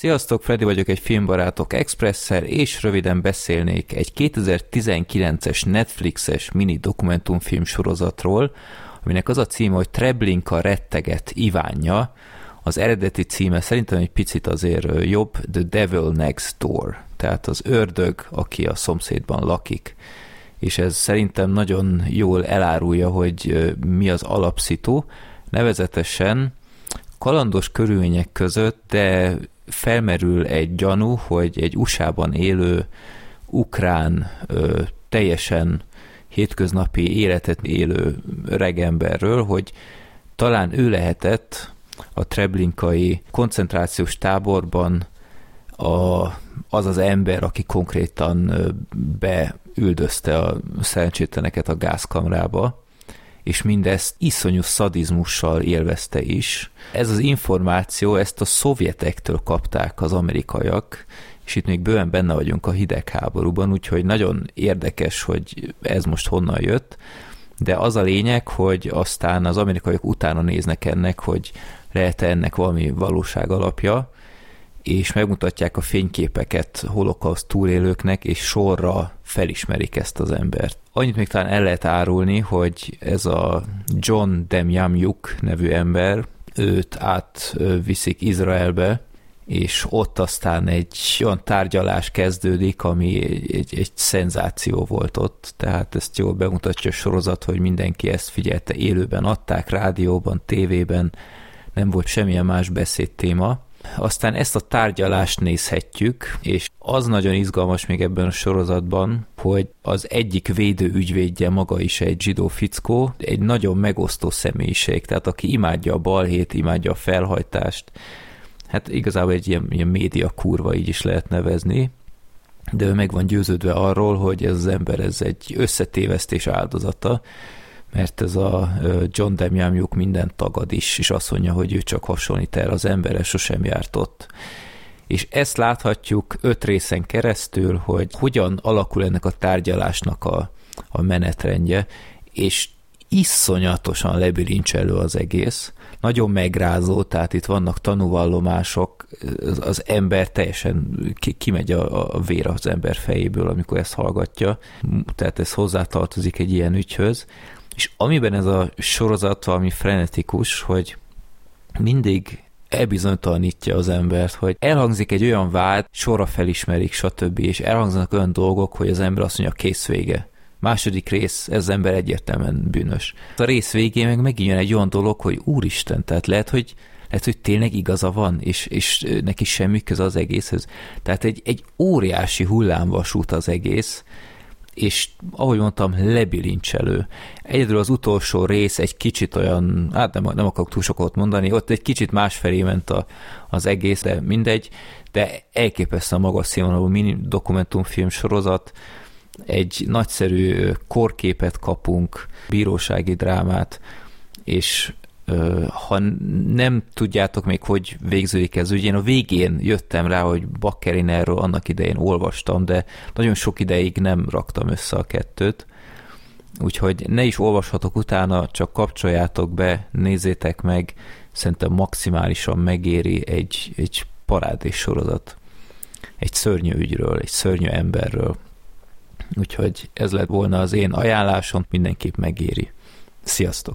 Sziasztok, Freddy vagyok egy Filmbarátok Expresszer, és röviden beszélnék egy 2019-es Netflixes mini dokumentumfilm sorozatról, aminek az a címe, hogy Treblinka retteget Ivánja. Az eredeti címe szerintem egy picit azért jobb, The Devil Next Door, tehát az ördög, aki a szomszédban lakik. És ez szerintem nagyon jól elárulja, hogy mi az alapszitó, nevezetesen kalandos körülmények között, de felmerül egy gyanú, hogy egy USA-ban élő ukrán ö, teljesen hétköznapi életet élő regemberről, hogy talán ő lehetett a Treblinkai koncentrációs táborban a, az az ember, aki konkrétan beüldözte a szerencsétleneket a gázkamrába, és mindezt iszonyú szadizmussal élvezte is. Ez az információ, ezt a szovjetektől kapták az amerikaiak, és itt még bőven benne vagyunk a hidegháborúban, úgyhogy nagyon érdekes, hogy ez most honnan jött, de az a lényeg, hogy aztán az amerikaiak utána néznek ennek, hogy lehet-e ennek valami valóság alapja, és megmutatják a fényképeket holokauszt túlélőknek, és sorra felismerik ezt az embert. Annyit még talán el lehet árulni, hogy ez a John Demjamjuk nevű ember, őt átviszik Izraelbe, és ott aztán egy olyan tárgyalás kezdődik, ami egy, egy, egy szenzáció volt ott, tehát ezt jól bemutatja a sorozat, hogy mindenki ezt figyelte, élőben adták, rádióban, tévében, nem volt semmilyen más beszédtéma, aztán ezt a tárgyalást nézhetjük, és az nagyon izgalmas még ebben a sorozatban, hogy az egyik védő ügyvédje maga is egy zsidó fickó, egy nagyon megosztó személyiség, tehát aki imádja a balhét, imádja a felhajtást, hát igazából egy ilyen, ilyen média kurva így is lehet nevezni, de ő meg van győződve arról, hogy ez az ember ez egy összetévesztés áldozata, mert ez a John Demjamjuk minden tagad is, és azt mondja, hogy ő csak hasonlít el az emberre, sosem járt ott. És ezt láthatjuk öt részen keresztül, hogy hogyan alakul ennek a tárgyalásnak a, a menetrendje, és iszonyatosan lebilincselő az egész, nagyon megrázó, tehát itt vannak tanúvallomások, az, ember teljesen ki, kimegy a, a vér az ember fejéből, amikor ezt hallgatja, tehát ez hozzátartozik egy ilyen ügyhöz, és amiben ez a sorozat valami frenetikus, hogy mindig elbizonytalanítja az embert, hogy elhangzik egy olyan vád, sorra felismerik, stb. és elhangzanak olyan dolgok, hogy az ember azt mondja, kész vége. Második rész, ez az ember egyértelműen bűnös. A rész végén meg megint jön egy olyan dolog, hogy úristen, tehát lehet, hogy lehet, hogy tényleg igaza van, és, és neki semmi köze az egészhez. Tehát egy, egy óriási hullámvasút az egész, és ahogy mondtam, lebilincselő. Egyedül az utolsó rész egy kicsit olyan, hát nem, nem akarok túl sokat mondani, ott egy kicsit másfelé ment a, az egész, de mindegy, de elképesztően magas színvonalú mini dokumentumfilm sorozat, egy nagyszerű korképet kapunk, bírósági drámát, és ha nem tudjátok még, hogy végződik ez ügy, én a végén jöttem rá, hogy Bakkerin erről annak idején olvastam, de nagyon sok ideig nem raktam össze a kettőt, úgyhogy ne is olvashatok utána, csak kapcsoljátok be, nézzétek meg, szerintem maximálisan megéri egy, egy parádés sorozat. Egy szörnyű ügyről, egy szörnyű emberről. Úgyhogy ez lett volna az én ajánlásom, mindenképp megéri. Sziasztok!